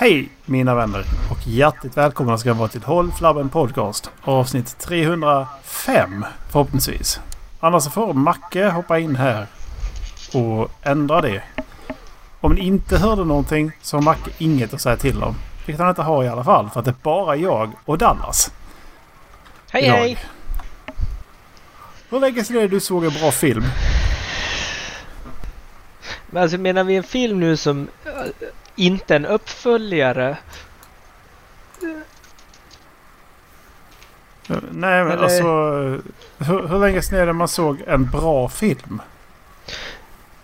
Hej mina vänner och hjärtligt välkomna ska vara till Håll Flabben Podcast. Avsnitt 305 förhoppningsvis. Annars får Macke hoppa in här och ändra det. Om ni inte hörde någonting så har Macke inget att säga till om. Vilket han inte har i alla fall för att det är bara jag och Dallas. Hej idag. hej! Hur länge sedan är det du såg en bra film? Men alltså menar vi en film nu som inte en uppföljare? Nej men Eller- alltså... Hur, hur länge sedan är det man såg en bra film?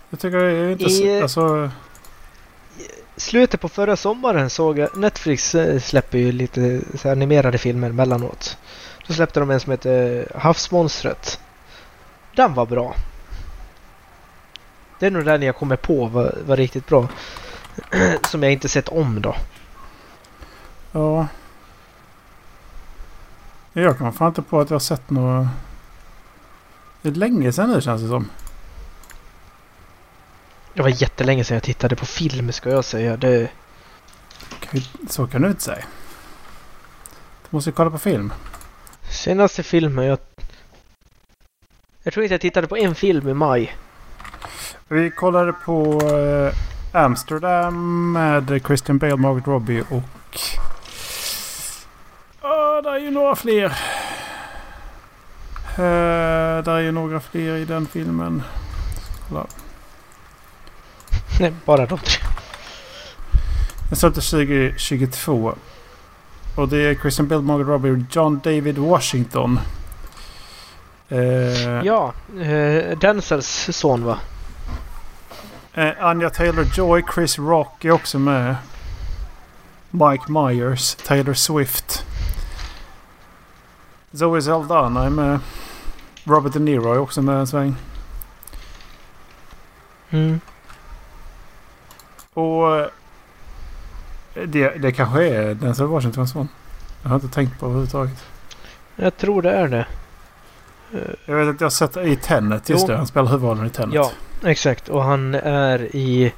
Jag tycker det är inte I- så... Alltså... Slutet på förra sommaren såg jag Netflix äh, släpper ju lite animerade filmer mellanåt. Då släppte de en som heter Havsmonstret. Den var bra. Det är nog den jag kommer på var, var riktigt bra. som jag inte sett om då. Ja. Jag kommer fan inte på att jag har sett något... Det är länge sedan nu känns det som. Det var jättelänge sedan jag tittade på film ska jag säga. Det, Så kan du inte säga. Du måste ju kolla på film. senaste filmen jag... Jag tror inte jag tittade på en film i maj. Vi kollade på eh, Amsterdam med Christian Bale, Margaret Robbie och... Ja, det är ju några fler. Uh, det är ju några fler i den filmen. Kolla. Nej, bara de tre. Den släpptes 2022. Och det är Christian Bale, Margaret Robbie och John David Washington. Eh, Ja, eh, Denzels son va? Eh, Anja Taylor-Joy, Chris Rock är också med. Mike Myers, Taylor Swift. Zoe Saldana är med. Robert De Niro är också med en sväng. Mm. Och eh, det, det kanske är Denzel Washingtons son. Jag har inte tänkt på överhuvudtaget. Jag tror det är det. Jag vet att jag har sett i Tenet. Just Jo. det, han spelar huvudrollen i Tenet. Ja, exakt. Och han är i...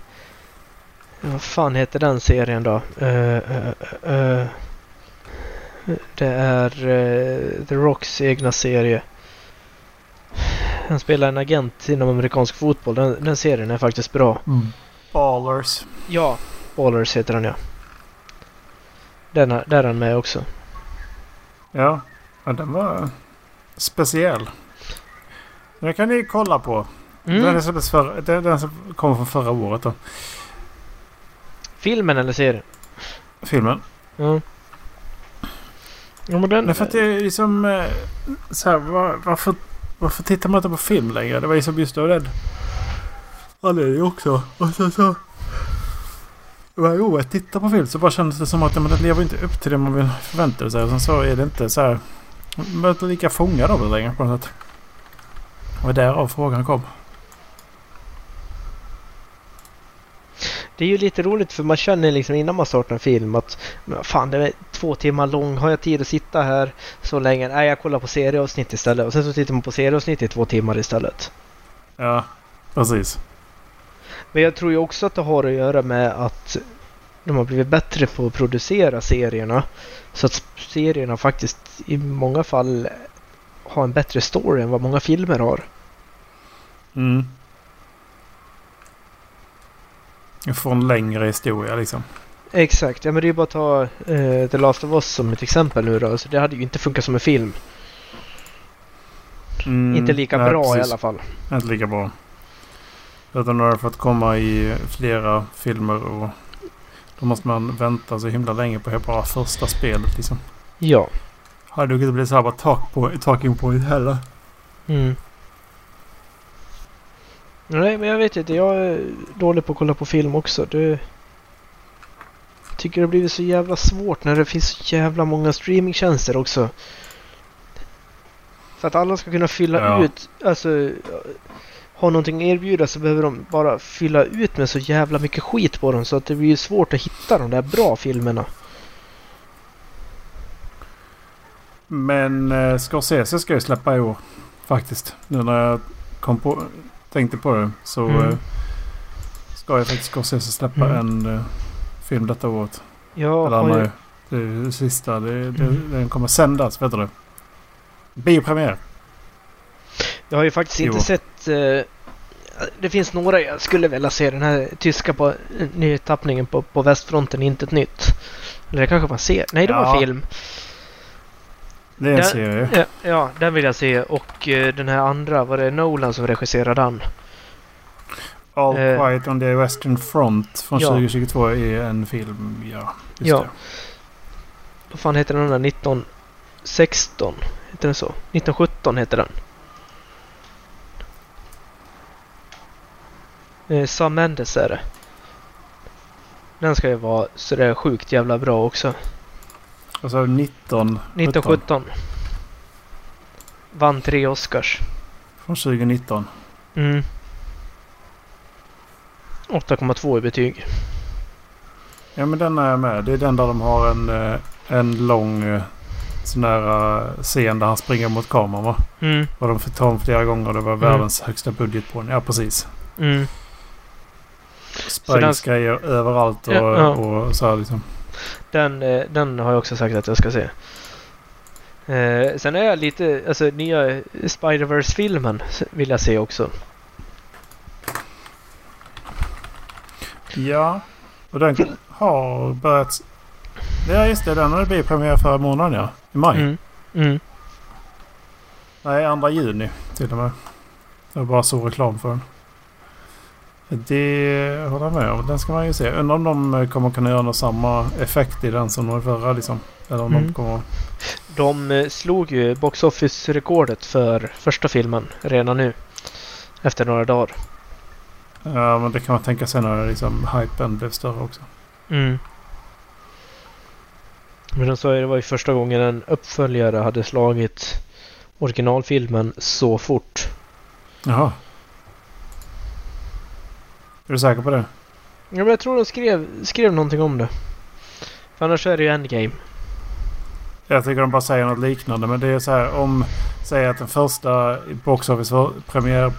Vad fan heter den serien då? Eh, eh, eh, det är eh, The Rocks egna serie. Han spelar en agent inom amerikansk fotboll. Den, den serien är faktiskt bra. Mm. Ballers. Ja, Ballers heter den ja. Den är, där är han med också. Ja. ja, den var speciell. Den kan ni kolla på. Den, Mm. släpptes för, den, den som kommer från förra året då. Filmen eller serien? Filmen. Ja. Ja men den... Men för att det är liksom... eh, Så här, var, varför, varför tittar man inte på film längre? Det var ju som just då den anledningen också. Och sen så... Varje gång jag tittar på film så bara kändes det som att det lever inte upp till det man vill förvänta sig. Och sen så är det inte så här... Man är inte lika fångad av det längre på något sätt. Och därav frågan kom. Det är ju lite roligt för man känner liksom innan man startar en film att fan det är två timmar lång, har jag tid att sitta här så länge? Nej, jag kollar på serieavsnitt istället. Och sen så tittar man på serieavsnitt i två timmar istället. Ja, precis. Men jag tror ju också att det har att göra med att de har blivit bättre på att producera serierna. Så att serierna faktiskt i många fall har en bättre story än vad många filmer har. Mm. En längre historia liksom. Exakt, ja men det är ju bara att ta eh, The Last of Us som ett exempel nu då. Så det hade ju inte funkat som en film. Mm, Inte lika nej, bra i precis. alla fall. Inte lika bra. Utan det har fått komma i flera filmer och då måste man vänta så himla länge på bara första spelet liksom. Ja. Hade ju inte blivit så här bara talk point, talking point heller. Mm. Nej, men jag vet inte. Jag är dålig på att kolla på film också. Det tycker det har blivit så jävla svårt när det finns så jävla många streamingtjänster också. För att alla ska kunna fylla Ja. ut, alltså ha någonting att erbjuda så behöver de bara fylla ut med så jävla mycket skit på dem så att det blir svårt att hitta de där bra filmerna. Men eh, Scorsese ska ju släppa i år. Faktiskt. Nu när jag kom på, tänkte på det så Mm. eh, ska ju faktiskt Scorsese släppa Mm. en eh, film detta året. Jag Eller ju, det är det sista. Det, det, Mm. Den kommer sändas, vet du. Biopremiär. jag har ju faktiskt inte Jo. sett... eh, det finns några jag skulle vilja se. Den här tyska på, nytappningen på, på västfronten, inte ett nytt. Eller det kanske man ser. Nej, det var Ja. film. Det är en serie. Ja, ja, den vill jag se. Och eh, den här andra, var det Nolan som regisserade den? All eh, Quiet on the Western Front från Ja. 2022 är en film. Ja, just Ja. det. Vad fan heter den där? 1916? Heter den så? 1917 heter den. Eh, Sam Mendes är det. Den ska ju vara sådär sjukt jävla bra också. Och så 19. 1917. Vann tre Oscars. Från 2019. Mm. 8,2 i betyg. Ja men den är jag med. Det är den där de har en, eh, en lång eh, sån där eh, scen där han springer mot kameran va? Mm. Och de fick ta den flera gånger och det var Mm. världens högsta budget på den. Ja precis. Mm. Sprängs grejer överallt och, Ja, ja. och så här liksom. Den, eh, den har jag också sagt att jag ska se. Eh, sen är jag lite, alltså nya Spider-Verse-filmen vill jag se också. Ja. Och den har börjat... Ja just det. Den hade premiär förra månaden ja. I maj. Mm. Mm. Nej, andra juni till och med. Jag bara såg reklam för den. Det håller jag med om. Den ska man ju se. Undrar om de eh, kommer kunna göra någon samma effekt i den som de förra liksom. Eller om de Mm. kommer... De eh, slog ju box office-rekordet för första filmen redan nu. Efter några dagar. Ja, men det kan man tänka sig när liksom hypen blev större också. Mm. Men de sa ju det var ju första gången en uppföljare hade slagit originalfilmen så fort. Jaha. Är du säker på det? Ja, men jag tror de skrev, skrev någonting om det. För annars är det ju Endgame. Jag tycker de bara säger något liknande. Men det är så här om... Säg att den första box premiär,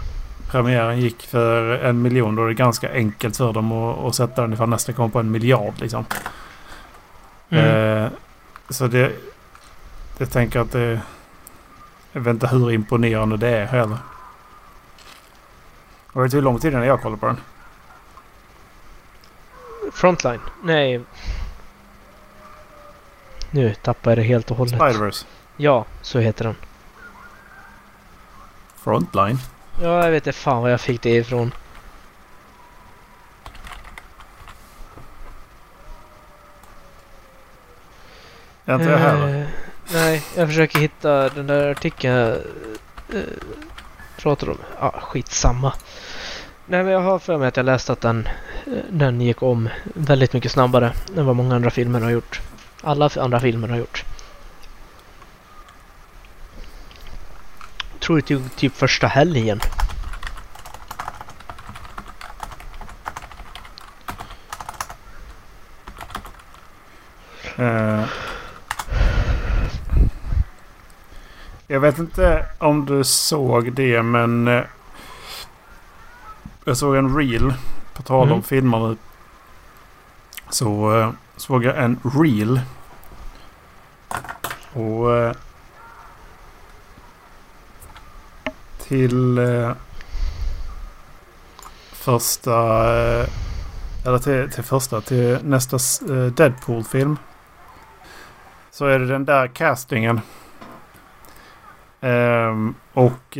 premiären gick för en miljon. Då är det ganska enkelt för dem att, att sätta den ifall nästa kommer på en miljard liksom. Mm. Eh, så det... Jag tänker att det... Jag vet inte hur imponerande det är heller. Och det tog lång tid innan jag kollade på den. Frontline? Nej. Nu tappar jag det helt och hållet. Spider-Verse. Ja, så heter den. Frontline. Ja, jag vet inte fan var jag fick det ifrån. Är inte jag heller. Eh, nej, jag försöker hitta den där artikeln jag eh, pratar om. Ja, ah, skitsamma. Nej, men jag har för mig att jag läste att den, den gick om väldigt mycket snabbare än vad många andra filmer har gjort. Alla andra filmer har gjort. Jag tror det tog typ första helgen. Eh. Jag vet inte om du såg det men eh, jag såg en reel på tal om Mm. filmer nu. Så eh, såg jag en reel. Och eh, till eh, första eller till, till första till nästa Deadpool-film. Så är det den där castingen. Ehm, och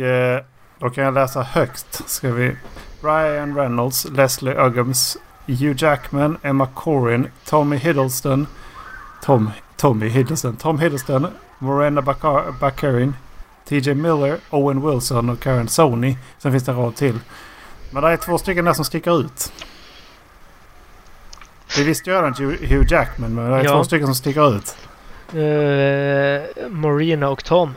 då kan jag läsa högst. Ska vi... Ryan Reynolds, Leslie Uggams, Hugh Jackman, Emma Corrin, Tommy Hiddleston. Tom, Tommy Hiddleston. Tom Hiddleston, Morena Baccar- Baccarin, TJ Miller, Owen Wilson och Karen Sony. Sen finns det en rad till. Men det är två stycken där som sticker ut. Vi visste ju redan Hugh Jackman men det är Ja. två stycken som sticker ut. Uh, Marina och Tom.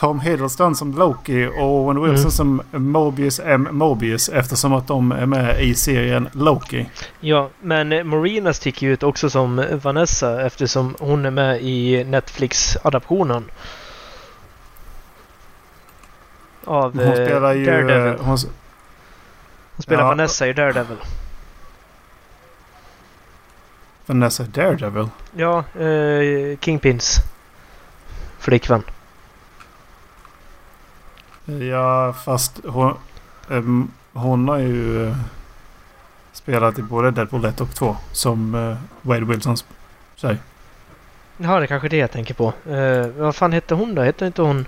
Tom Hiddleston som Loki och Owen Wilson Mm. som Mobius M. Mobius eftersom att de är med i serien Loki. Ja, men Marina sticker ut också som Vanessa eftersom hon är med i Netflix-adaptionen. Av Hon eh, spelar ju... Daredevil. eh, Hon, Hon spelar ja. Vanessa i Daredevil. Vanessa Daredevil? Ja, eh, Kingpins flickvän. Ja, fast hon, ehm, hon har ju eh, spelat i både Deadpool 1 och 2 som uh, Wade Wilsons tjej. Ja, det är kanske det jag tänker på. Eh, vad fan hette hon då? Hette inte hon...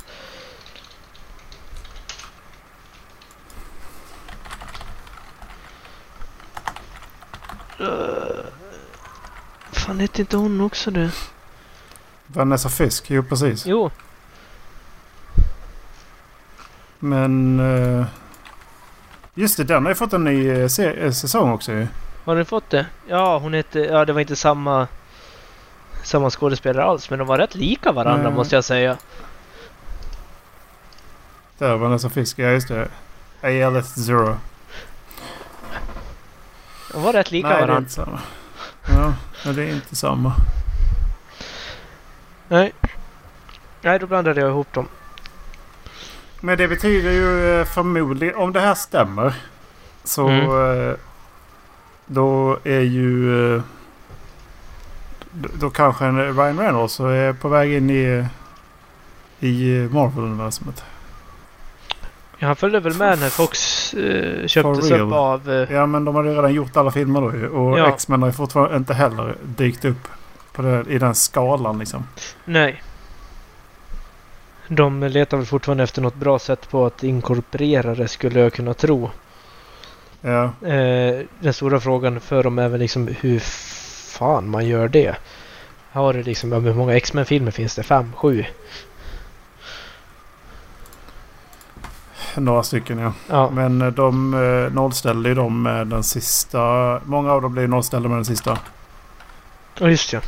Uh, fan hette inte hon också det? Vanessa Fisk, jo precis. Jo, Men... eh, just det, den har ju fått en ny eh, eh, säsong också ju. har ni fått det? Ja, hon hette... Ja, det var inte samma... Samma skådespelare alls, men de var rätt lika varandra Mm. måste jag säga. Där, Vanessa Fisk, ja just det. ALS Zero. De var rätt lika Nej, det är varandra. inte samma. Ja, men det är inte samma. Nej. Nej, då blandade jag ihop dem. Men det betyder ju eh, förmodligen, om det här stämmer. Så Mm. eh, då är ju... eh, Då, kanske Ryan Reynolds är på väg in i, i Marvel-universumet. Ja, han följde väl med när Fox eh, köptes upp av... Eh, Ja men de hade ju redan gjort alla filmer då ju. Och Ja. X-Men har ju fortfarande inte heller dykt upp på det, i den skalan liksom. nej. De letar väl fortfarande efter något bra sätt på att inkorporera det skulle jag kunna tro. Ja, Eh, den stora frågan för dem är väl liksom hur fan man gör det. Har det liksom, hur många X-Men-filmer finns det? Fem? Sju? några stycken ja. Ja, Men eh, de eh, nollställde ju dem med den sista. Många av dem blev nollställda med den sista. ja just ja.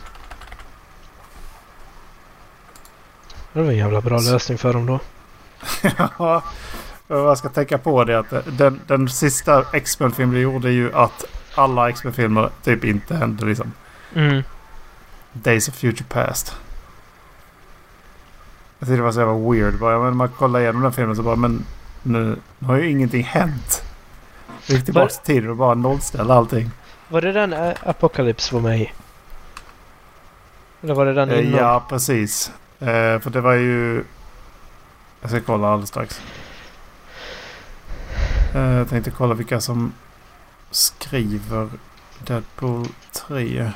Det var en jävla bra lösning för dem då. Ja, jag ska tänka på det att den, den sista X-Men-filmen de gjorde ju att alla X-Men-filmer typ inte hände liksom. Mm. Days of Future Past. Jag tyckte det var så jävla weird. Bara, men man kollar igenom den filmen så bara men nu, nu har ju ingenting hänt. Vi gick tillbaka till tiden och bara nollställde allting. Var det den eh, Apocalypse var med i? Eller var det den Eh, innan? Ja, precis. Eh, för det var ju... Jag ska kolla alldeles strax. Eh, jag tänkte kolla vilka som skriver Deadpool 3.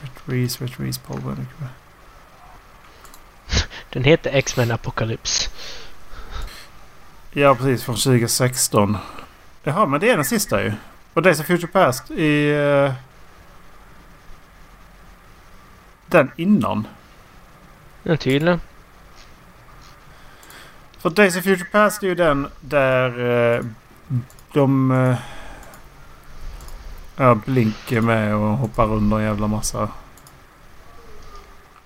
Rich Reese, Rich Reese, Paul Winnick. Den heter X-Men Apocalypse. Ja, precis. Från 2016. Jaha, men det är den sista ju. Och Days of Future Past i... eh, den innan. Ja, tydligen. För Days of Future Past är ju den där eh, de... Eh, ja, Blink är med och hoppar under en jävla massa.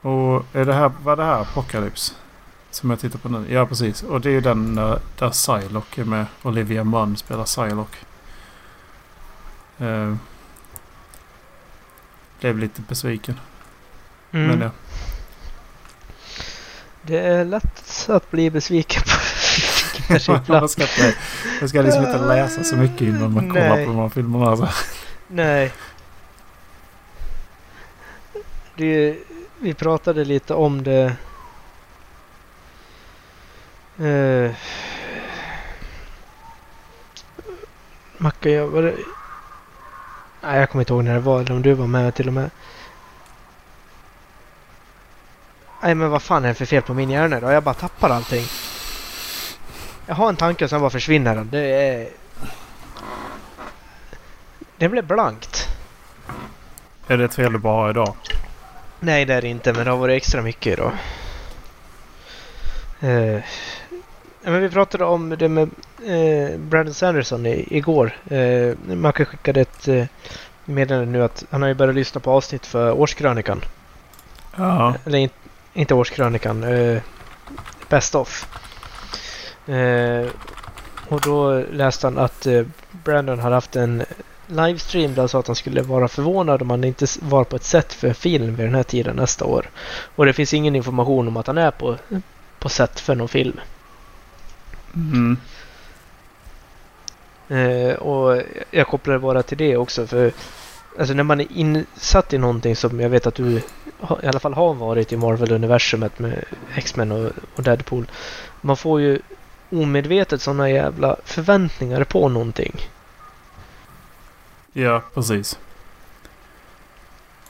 Och är det här, vad är det här? Apocalypse? Som jag tittar på nu. Ja, precis. Och det är ju den där, där Psylocke är med. Olivia Munn spelar Psylocke. Eh, blev lite besviken. Mm. Men ja. Det är lätt att bli besviken på man, ska inte, man ska liksom inte läsa så mycket innan man kollar Nej. på de här filmerna. Alltså. Nej. Det, vi pratade lite om det. Eh, Macka, jag var det... Nej, jag kommer inte ihåg när det var. Eller om du var med till och med. Nej, men vad fan är det för fel på min hjärna då? Jag bara tappar allting. Jag har en tanke och sen bara försvinner den. Det är... Det blev blankt. Är det ett fel du bara har idag? Nej, det är det inte, men det har varit extra mycket idag. Eh, ja, men vi pratade om det med eh, Brandon Sanderson i, igår. Eh, man kan skicka ett eh, meddelande nu att han har ju börjat lyssna på avsnitt för årskrönikan. Ja. Eller in, inte årskrönikan. Eh, Best of. Eh, och då läste han att eh, Brandon hade haft en livestream där han sa att han skulle vara förvånad om han inte var på ett sätt för film vid den här tiden nästa år. Och det finns ingen information om att han är på, på sätt för någon film. Mm. Eh, och jag kopplar bara till det också för Alltså när man är insatt i någonting som jag vet att du i alla fall har varit i Marvel-universumet med X-Men och, och Deadpool. Man får ju omedvetet sådana jävla förväntningar på någonting. Ja, precis.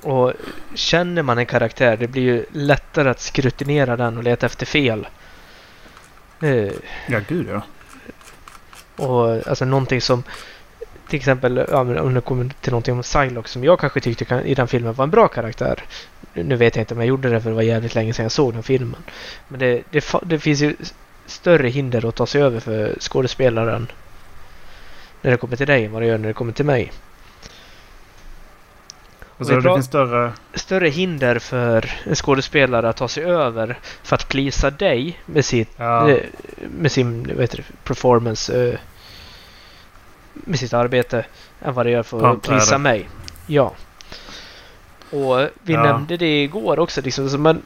Och känner man en karaktär, det blir ju lättare att skrutinera den och leta efter fel. Eh, Ja, gud ja. och alltså någonting som till exempel ja, om det kommer till någonting om Psylocke som jag kanske tyckte kan, i den filmen var en bra karaktär. Nu vet jag inte om jag gjorde det för det var jävligt länge sedan jag såg den filmen. Men det, det, det finns ju större hinder att ta sig över för skådespelaren när det kommer till dig än vad det gör när det kommer till mig. Alltså, det finns större... Större hinder för en skådespelare att ta sig över för att plisa dig med, sitt, Ja, med sin vad heter det, performance eh, med sitt arbete än vad det gör för att plisa mig. Ja. Och vi Ja. nämnde det igår också. Liksom, så man,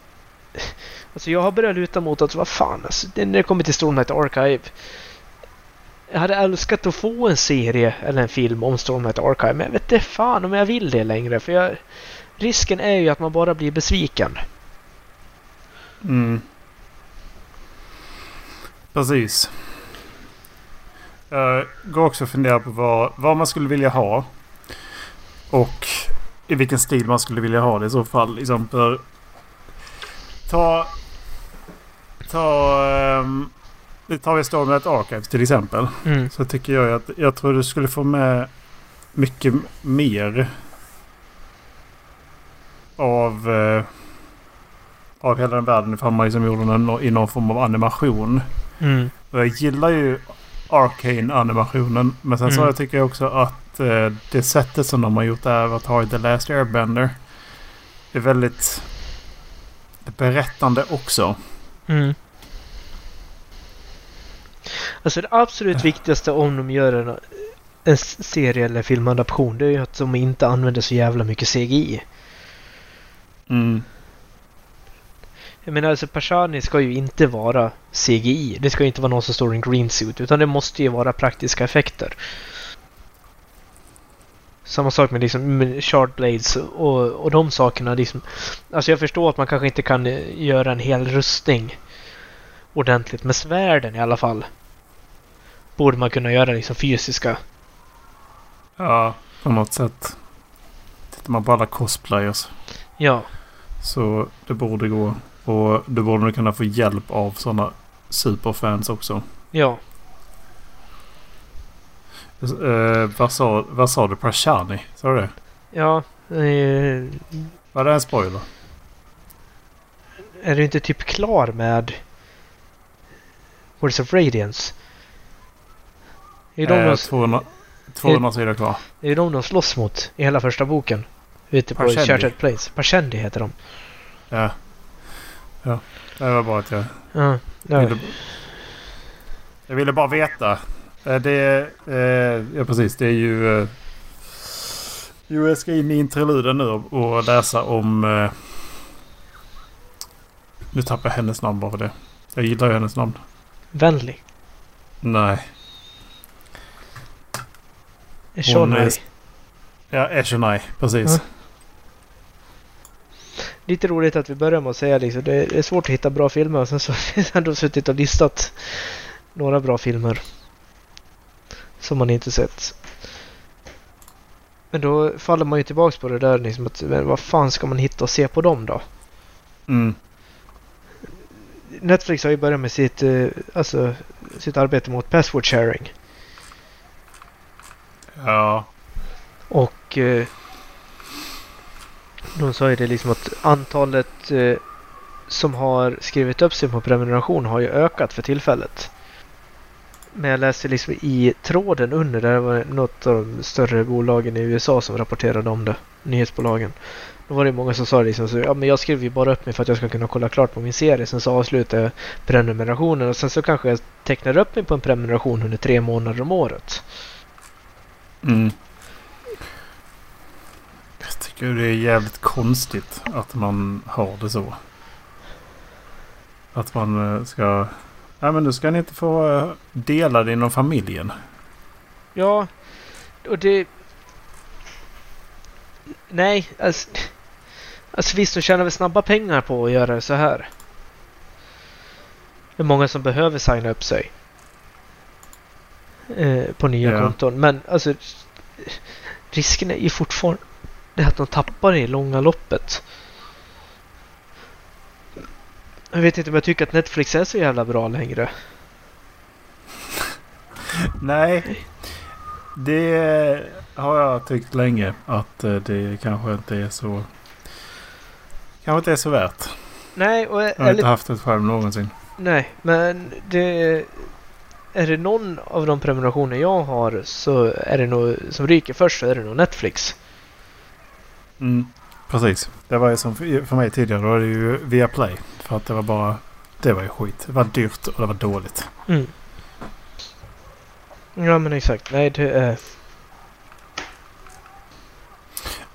alltså jag har börjat luta mot att vad fan, alltså, det- när det kommer till Stormlight Archive. Jag hade älskat att få en serie eller en film om Stormlight Archive, men jag vet inte fan om jag vill det längre. För jag, risken är ju att man bara blir besviken. Mm. Precis. Jag går också och funderar på vad, vad man skulle vilja ha. Och i vilken stil man skulle vilja ha det i så fall. Liksom för, ta... Ta... Um, tar vi Stormlight Archives till exempel. Mm. Så tycker jag att jag tror du skulle få med mycket mer av, eh, av hela den världen ifall man liksom gjorde den i någon form av animation. Mm. Och jag gillar ju Arcane-animationen. Men sen så Mm. jag tycker jag också att eh, det sättet som de har gjort Avatar i The Last Airbender är väldigt berättande också. Mm. Alltså det absolut viktigaste om de gör en, en serie eller filmadaption det är ju att de inte använder så jävla mycket CGI. Mm. Jag menar alltså Pashani ska ju inte vara CGI. Det ska ju inte vara någon som står i en green suit utan det måste ju vara praktiska effekter. Samma sak med liksom med shardblades och, och de sakerna. Liksom. Alltså jag förstår att man kanske inte kan eh, göra en hel rustning ordentligt. med svärden i alla fall borde man kunna göra liksom fysiska. Ja, på något sätt. Tittar man på alla cosplayers Ja, så det borde gå. Och du borde kunna få hjälp av sådana superfans också. ja. Eh, vad, sa, vad sa du? Prashani? Sa du det? Ja, eh, Var det en spoiler? är du inte typ klar med Words of Radiance? Är de, Eh, de, 200, 200 sidor kvar. det är de de slåss mot i hela första boken. Ute på Parshendi. Shattered Plains. Parshendi heter de. Ja. Ja. Det var bara att jag Ja, ja. ville, jag ville bara veta. Eh, Det eh, ja precis. Det är ju... Eh, jo, jag ska in i interluden nu och, läsa om... Nu tappar jag hennes namn bara för det. Jag gillar ju hennes namn. Vänlig. Nej. Shonai. är- Ja, Eshonai. Precis. Ja. Lite roligt att vi börjar med att säga liksom, det är svårt att hitta bra filmer och sen så har ändå suttit och listat några bra filmer. Som man inte sett. Men då faller man ju tillbaks på det där liksom att men vad fan ska man hitta och se på dem då? Mm. Netflix har ju börjat med sitt, eh, alltså, sitt arbete mot password sharing. Ja. Och eh, de sa ju det liksom att antalet eh, som har skrivit upp sig på prenumeration har ju ökat för tillfället. Men jag läste liksom i tråden under, där var något av de större bolagen i USA som rapporterade om det. Nyhetsbolagen. Då var det många som sa liksom så, ja men jag skriver ju bara upp mig för att jag ska kunna kolla klart på min serie. Sen så avslutar jag prenumerationen och sen så kanske jag tecknar upp mig på en prenumeration under tre månader om året. Mm. Tycker det är jävligt konstigt att man har det så. Att man eh, ska... Nej men nu ska ni inte få eh, dela det inom familjen. Ja, och det... nej, alltså, alltså visst, de tjänar väl snabba pengar på att göra det så här. Det är många som behöver signa upp sig eh, på nya Ja. konton. Men alltså, risken är ju fortfarande att de tappar det i långa loppet. Jag vet inte om jag tycker att Netflix är så jävla bra längre. Nej. Det har jag tyckt länge. Att eh, det kanske inte är så... Kanske inte är så värt. Nej, och Jag har inte haft det själv någonsin. nej, men det... Är det någon av de prenumerationer jag har så är det nog som ryker först så är det nog Netflix. Mm, precis. Det var ju som för mig tidigare. Då var det ju via Play. För att det var bara... Det var ju skit. Det var dyrt och det var dåligt. Mm. Ja men exakt. Nej det är...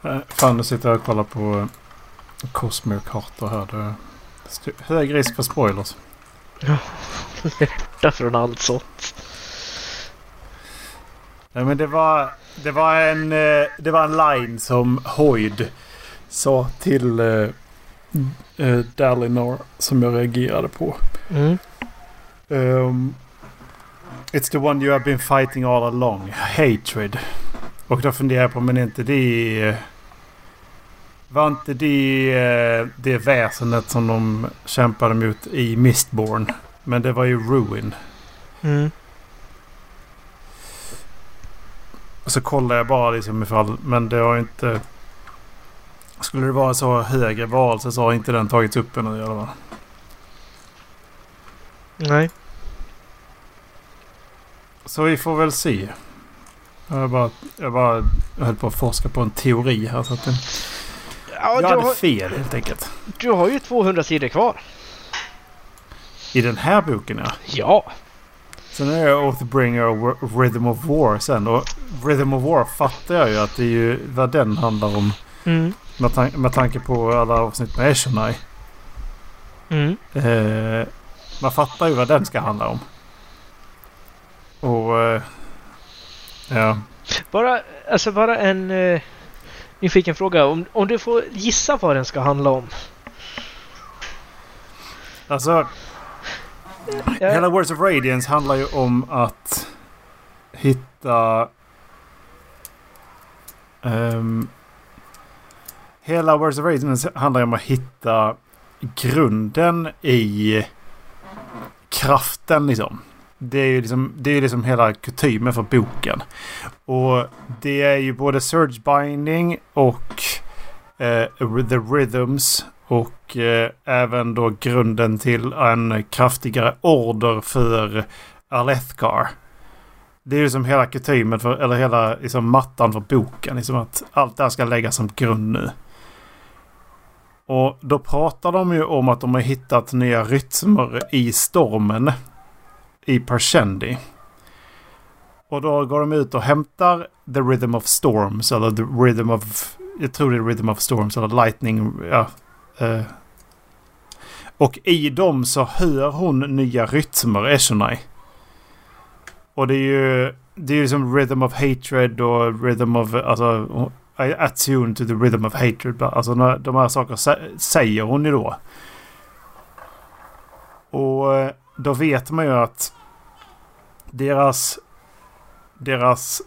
Eh, Fan, nu sitter jag och kollar på eh, Cosmere-kartor här. Det är hög risk för spoilers. Borta från allt sånt. Nej, men det var, det var en, eh, det var en line som Hoyd sa till uh, uh, Dalinor som jag reagerade på. Mm. Um, It's the one you have been fighting all along. Hatred. Och då funderar jag på men inte det... Var inte det det väsendet som de kämpade mot i Mistborn? Men det var ju Ruin. Mm. Och så kollar jag bara liksom ifall... Men det har inte... Skulle det vara så högre valelse så har inte den tagits upp ännu i alla fall. Nej. Så vi får väl se. Jag bara, jag bara höll på att forska på en teori här. Så att den, Ja, jag hade har, fel helt enkelt. du har ju 200 sidor kvar. I den här boken ja. Ja. Sen är jag Oathbringer och Rhythm of War sen. Och Rhythm of War fattar jag ju att det är ju vad den handlar om. Mm. Med, tan- med tanke på alla avsnitt med Eshonai. Mm. Eh, man fattar ju vad den ska handla om. Och... Eh, ja. Bara, alltså bara en uh, nyfiken fråga. Om, om du får gissa vad den ska handla om. Alltså, jag... hela Words of Radiance handlar ju om att hitta... Um, hela Words of Radiance handlar ju om att hitta grunden i kraften liksom. Det är ju liksom, det är liksom hela kutymen för boken. Och det är ju både Surge Binding och eh, The Rhythms och eh, även då grunden till en kraftigare order för Alethkar. Det är ju som hela kutymen för, eller hela liksom mattan för boken. Liksom att allt det här ska läggas som grund nu. Och då pratar de ju om att de har hittat nya rytmer i stormen. I Pershendi. Och då går de ut och hämtar The Rhythm of Storms eller The Rhythm of... Jag tror det är Rhythm of Storms eller Lightning. Ja, Eh, och i dem så hör hon nya rytmer, Eshonai. Och det är ju det är ju som Rhythm of Hatred och Rhythm of... Alltså, I attune to the rhythm of hatred. Alltså de här- de här sakerna säger hon ju då. Och eh, då vet man ju att deras... Deras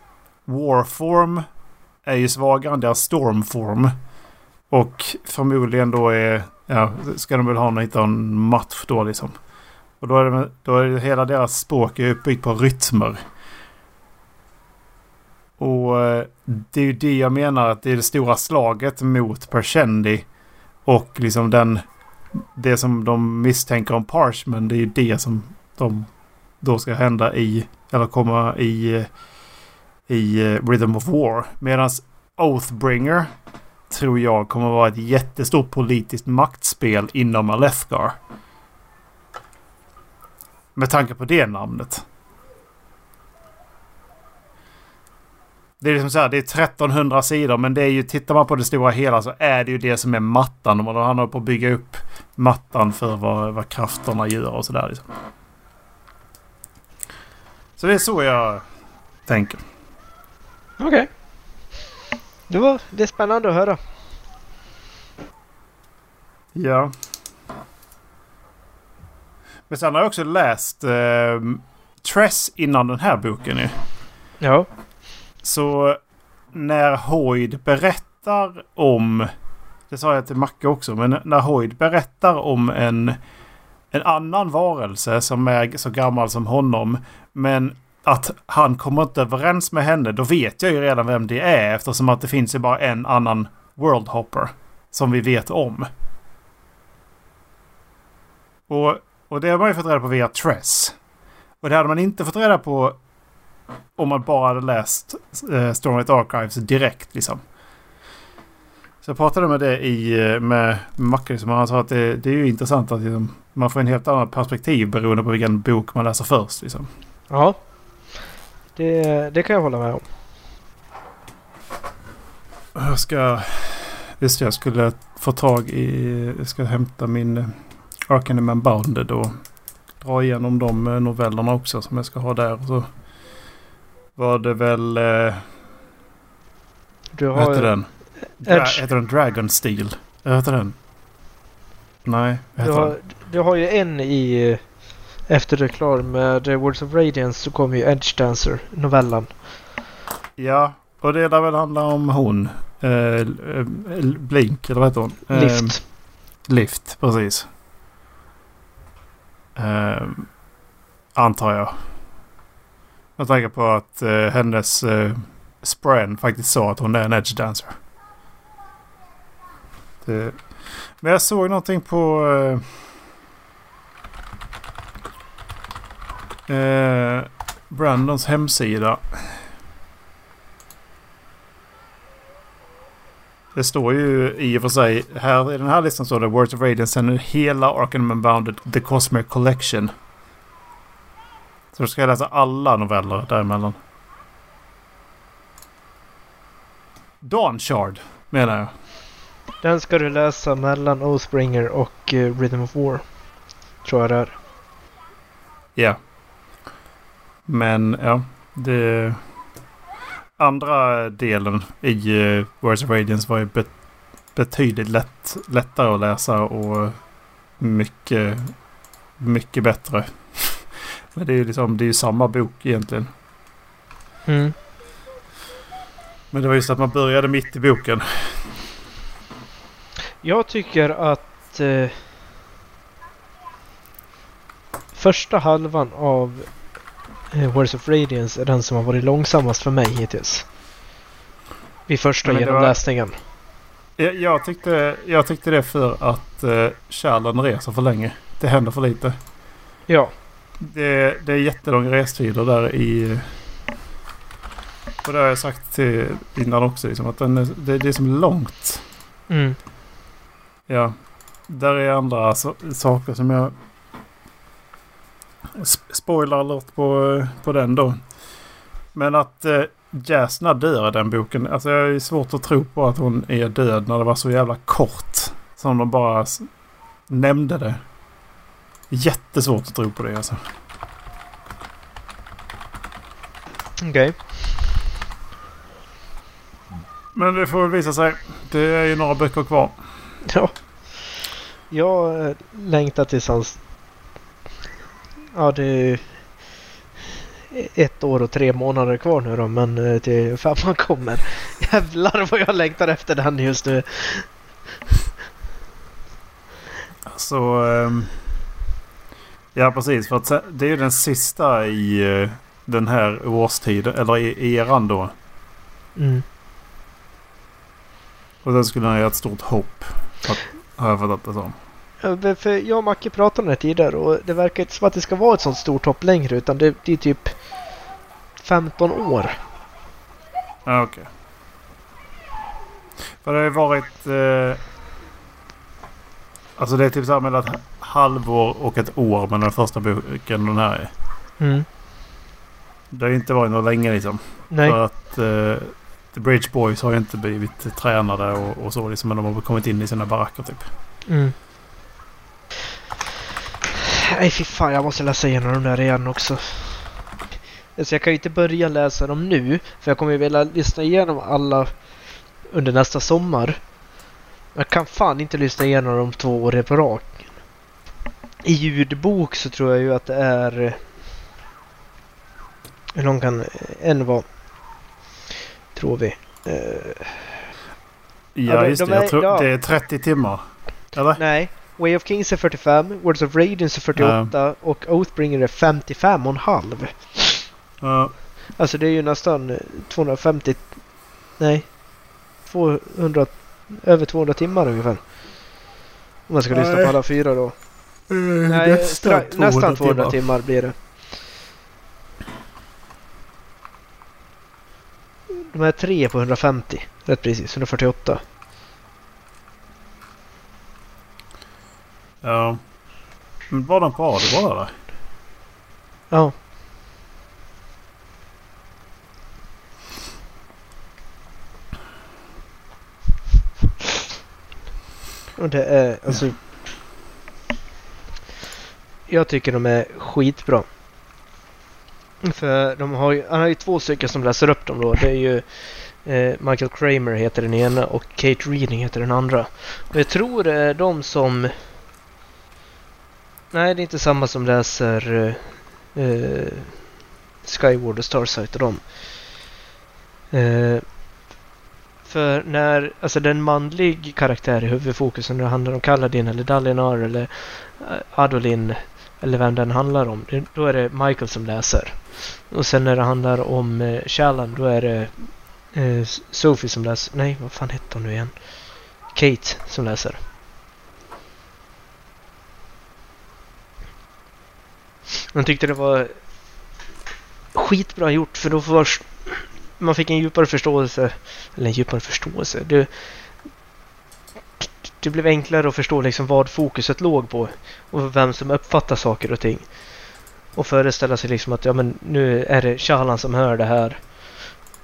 warform är ju svagare än deras stormform. Och förmodligen då är... Ja, ska de väl ha någon hitta en match då liksom. Och då är, det, då är det hela deras språk är uppbyggt på rytmer. Och eh, det är ju det jag menar att det är det stora slaget mot Pershendi. Och liksom den... Det som de misstänker om Parchman. Det är ju det som de då ska hända i... Eller komma i... Eh, I eh, Rhythm of War. Medan Oathbringer tror jag kommer vara ett jättestort politiskt maktspel inom Alethgar. Med tanke på det namnet. Det är liksom så här, det är 1300 sidor men det är ju, tittar man på det stora hela så är det ju det som är mattan. Och han håller på att bygga upp mattan för vad, vad krafterna gör och sådär. Liksom. Så det är så jag tänker. Okej. Det, var, det är spännande att höra. Ja. Men sen har jag också läst eh, Tress innan den här boken ju. Ja. Så när Hoyd berättar om... Det sa jag till Macke också. Men när Hoyd berättar om en, en annan varelse som är så gammal som honom. Men att han kommer inte överens med henne. Då vet jag ju redan vem det är. Eftersom att det finns ju bara en annan World Hopper. Som vi vet om. Och, och det har man ju fått reda på via Tress. Och det hade man inte fått reda på om man bara hade läst eh, Stormlight Archives direkt liksom. Så jag pratade med det i, eh, med Macke som han sa att det, det är ju intressant att liksom, man får en helt annan perspektiv beroende på vilken bok man läser först. Liksom. Ja. Det, det kan jag hålla med om. Jag ska... Visst jag skulle få tag i... Jag ska hämta min eh, Arcanum Unbounded och dra igenom de eh, novellerna också som jag ska ha där. Så var det väl... Eh, Du vad har heter ju- den? Dra- heter den Dragon Steel? Vad heter den? Nej, vad Du heter har, den? du har ju en i... Efter du är klar med eh, Words of Radiance så kommer ju Edge Dancer, novellan. Ja, och det där väl handlar om hon. Eh, eh, Blink, eller vad heter hon? Eh, Lift. Lift, precis. Eh, antar jag. Jag tänker på att eh, hennes eh, Spren faktiskt sa att hon är en edge dancer. Det, men jag såg någonting på... Eh, eh, Brandons hemsida. Det står ju i och för sig, här i den här listan står det Words of Radiance, sen hela Arkham Unbounded, The Cosmic Collection. Så då ska jag läsa alla noveller däremellan. Dawn Shard menar jag. Den ska du läsa mellan Oathbringer och eh, Rhythm of War. Tror jag det är. Ja. Men ja, det... Andra delen i uh, Words of Radiance var ju bet betydligt lätt, lättare att läsa och mycket, mycket bättre. Men det är ju liksom, det är ju samma bok egentligen. Mm. Men det var just att man började mitt i boken. Jag tycker att eh, första halvan av eh, Words of Radiance är den som har varit långsammast för mig hittills. Vid första det var- genomläsningen. Jag, jag, tyckte, jag tyckte det för att uh, kärlen reser för länge. Det händer för lite. Ja, Det, det är jättelånga restider där i... Och det har jag sagt till innan också. Liksom, att den är, det, det är som långt. mm. Ja. Där är andra so saker som jag... Sp- spoiler alert på, på den då. Men att eh, Jasna dör i den boken. Alltså jag är svårt att tro på att hon är död när det var så jävla kort. Som de bara nämnde det. Jättesvårt att tro på det alltså. okej. Men det får väl visa sig. Det är ju några böcker kvar. Ja. Jag eh, längtar tills hans... Ja, det är ett år och tre månader kvar nu då, men eh, till femman kommer. Jävlar vad jag längtar efter den just nu. Så... ehm, ja precis. För att det är ju den sista i eh, den här årstiden. Eller i eran då. Mm. Och sen skulle han göra ett stort hopp. Har jag fattat det som. För jag och Macke pratade om det tidigare och det verkar inte som att det ska vara ett sånt stort hopp längre utan det, det är typ 15 år. Ja okej. För det har ju varit... Eh, alltså det är typ så här mellan ett halvår och ett år mellan den första boken den här. är. Mm. Det har ju inte varit något länge liksom. Nej. För att eh, The Bridge Boys har ju inte blivit tränade och, och så liksom. Men de har kommit in i sina baracker typ. Mm. Nej fy fan, jag måste läsa igenom de där igen också. Alltså jag kan ju inte börja läsa dem nu, för jag kommer ju vilja lyssna igenom alla under nästa sommar. Jag kan fan inte lyssna igenom de två åren på rak. I ljudbok så tror jag ju att det är... eh, Hur lång kan en vara? Tror vi. Eh, Ja, de- just de det. Jag är- tror ja. det är 30 timmar. Eller? nej. Way of Kings är 45, Words of Radiance är 48 och Oathbringer är 55 och en halv. Ja. Alltså det är ju nästan eh, 250... Nej. 200... Över 200 timmar ungefär. Om man ska lyssna på alla fyra då. Nej, stra- nästan 200 timmar. blir det. De här tre på 150. Rätt precis, 148. Ja. Men var den på det var där? Ja. Och det är alltså... Jag tycker de är skitbra. För de har ju, han har ju två stycken som läser upp dem då. Det är ju eh, Michael Kramer heter den ena och Kate Reading heter den andra. Och jag tror det är de som... Nej, det är inte samma som läser eh, eh Skyward och Starsight och dem. Eh, för när, alltså den manlig karaktär i huvudfokus när det handlar om Kaladin eller Dalinar eller eh, Adolin eller vem den handlar om. Då är det Michael som läser. Och sen när det handlar om eh, Shallan då är det eh, Sophie som läser. Nej, vad fan hette hon nu igen? Kate som läser. Man tyckte det var skitbra gjort för då först man fick en djupare förståelse. Eller en djupare förståelse. Det, det blev enklare att förstå liksom vad fokuset låg på och vem som uppfattar saker och ting. Och föreställa sig liksom att ja, men nu är det Shalan som hör det här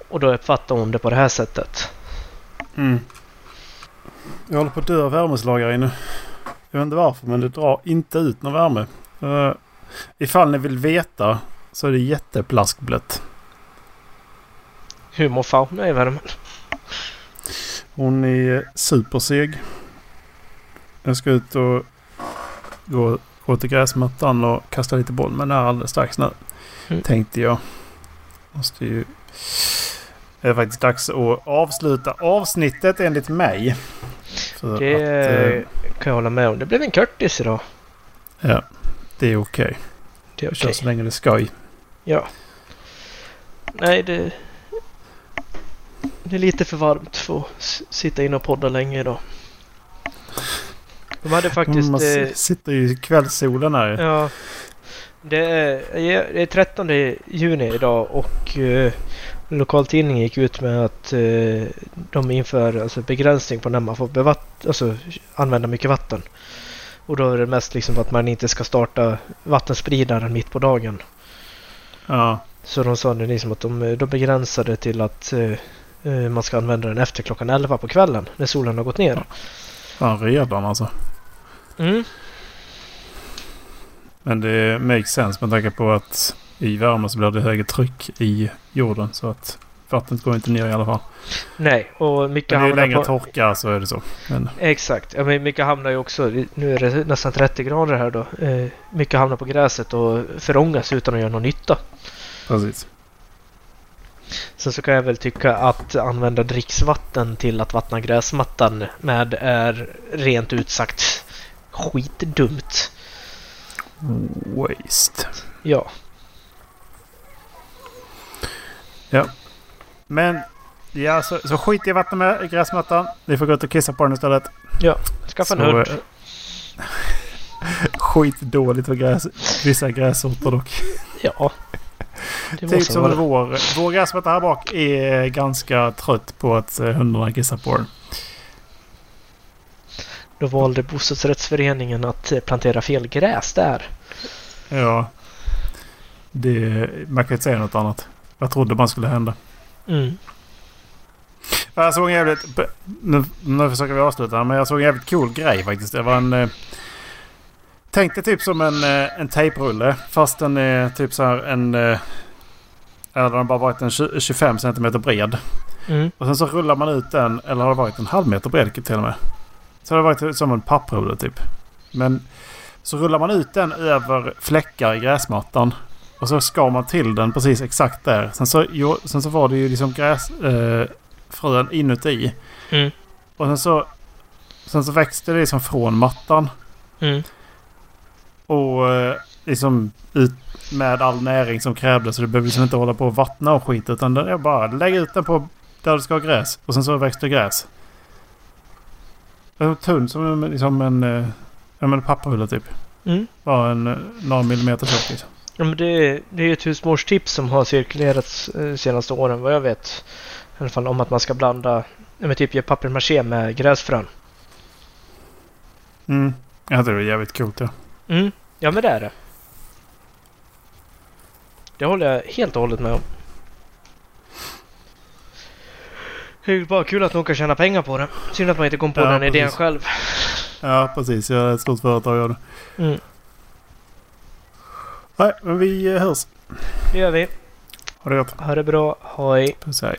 och då uppfattar hon det på det här sättet. Mm. Jag håller på att dö av värmeslagare nu. Jag vet inte varför men det drar inte ut någon värme. Uh, ifall ni vill veta så är det jätteplaskblött. Hur mår Fauna i värmen? Hon är superseg. Jag ska ut och gå, gå till gräsmattan och kasta lite boll med den här alldeles strax nu. Mm. Tänkte jag. Måste ju... Det är faktiskt dags att avsluta avsnittet enligt mig. Det att, eh, kan jag hålla med om. Det blev en Curtis idag. ja, det är okej. Det är okej. så länge det är skoj. Ja. Nej, det... Det är lite för varmt för att sitta inne och podda länge idag. De hade faktiskt... Man eh, sitter ju i kvällssolen här. Ja. Det är, det är 13 juni idag och eh, lokaltidningen gick ut med att eh, de inför alltså, begränsning på när man får bevatt, alltså, använda mycket vatten. Och då är det mest liksom att man inte ska starta vattenspridaren mitt på dagen. Ja. Så de sa det liksom att de, de begränsade till att eh, eh, man ska använda den efter klockan 11 på kvällen när solen har gått ner. Fan redan alltså. Mm. Men det makes sense med tanke på att i värme så blir det högre tryck i jorden. Så att vattnet går inte ner i alla fall. Nej, och mycket Men det är ju hamnar på... torka så är det så. Men Exakt. Ja, men mycket hamnar ju också, nu är det nästan 30 grader här då. Eh, mycket hamnar på gräset och förångas utan att göra någon nytta. precis. Sen så kan jag väl tycka att använda dricksvatten till att vattna gräsmattan med är rent ut sagt skitdumt. Waste. Ja. Men ja, så, så skit i vattnet med gräsmattan. Ni får gå ut och kissa på den istället. Skaffa en hund. Skitdåligt för gräs, vissa grässorter dock. Ja. Det Typ som vara. vår, vår gräsmatta här bak är ganska trött på att eh, hundarna kissar på den. Då valde bostadsrättsföreningen att eh, plantera fel gräs där. Ja. Det, man kan inte säga något annat. Jag trodde man skulle hända. Mm. Jag såg en jävligt... Nu, nu försöker vi avsluta men jag såg en jävligt cool grej faktiskt. Det var en... eh, Tänk dig typ som en, eh, en tejprulle. Fast den är typ så här en... eh, Eller den har bara varit en 20 25 cm bred. Mm. Och sen så rullar man ut den, eller har det varit en halv meter bred till och med. Så har det varit som en papprulle typ. Men så rullar man ut den över fläckar i gräsmattan. Och så skar man till den precis exakt där. Sen så, jo, sen så var det ju liksom gräsfrön eh, inuti. Mm. Och sen så, sen så växte det liksom från mattan. Mm. Och eh, liksom ut med all näring som krävdes. Så du behöver liksom inte hålla på och vattna och skit. Utan det är bara lägga ut den på där du ska ha gräs. Och sen så växer gräs. Det var tunn som en, liksom en, eh, ja, men en papparulle typ. Mm. Bara en eh, några millimeter tjock liksom. Ja, men det, det är ett husmorstips som har cirkulerat eh, senaste åren vad jag vet. I alla fall om att man ska blanda, ja, men typ ge papier-maché med gräsfrön. Mm. Tycker det var jävligt coolt ja. Mm. Ja men det är det. Det håller jag helt och hållet med om. Det är ju bara kul att någon kan tjäna pengar på det. Synd att man inte kom på Ja, den idén precis. själv. Ja precis. Jag är ett stort företag gör det. Mm. Nej men vi hörs. Det gör vi. Ha det gott. Ha det bra. Hej. Puss hej.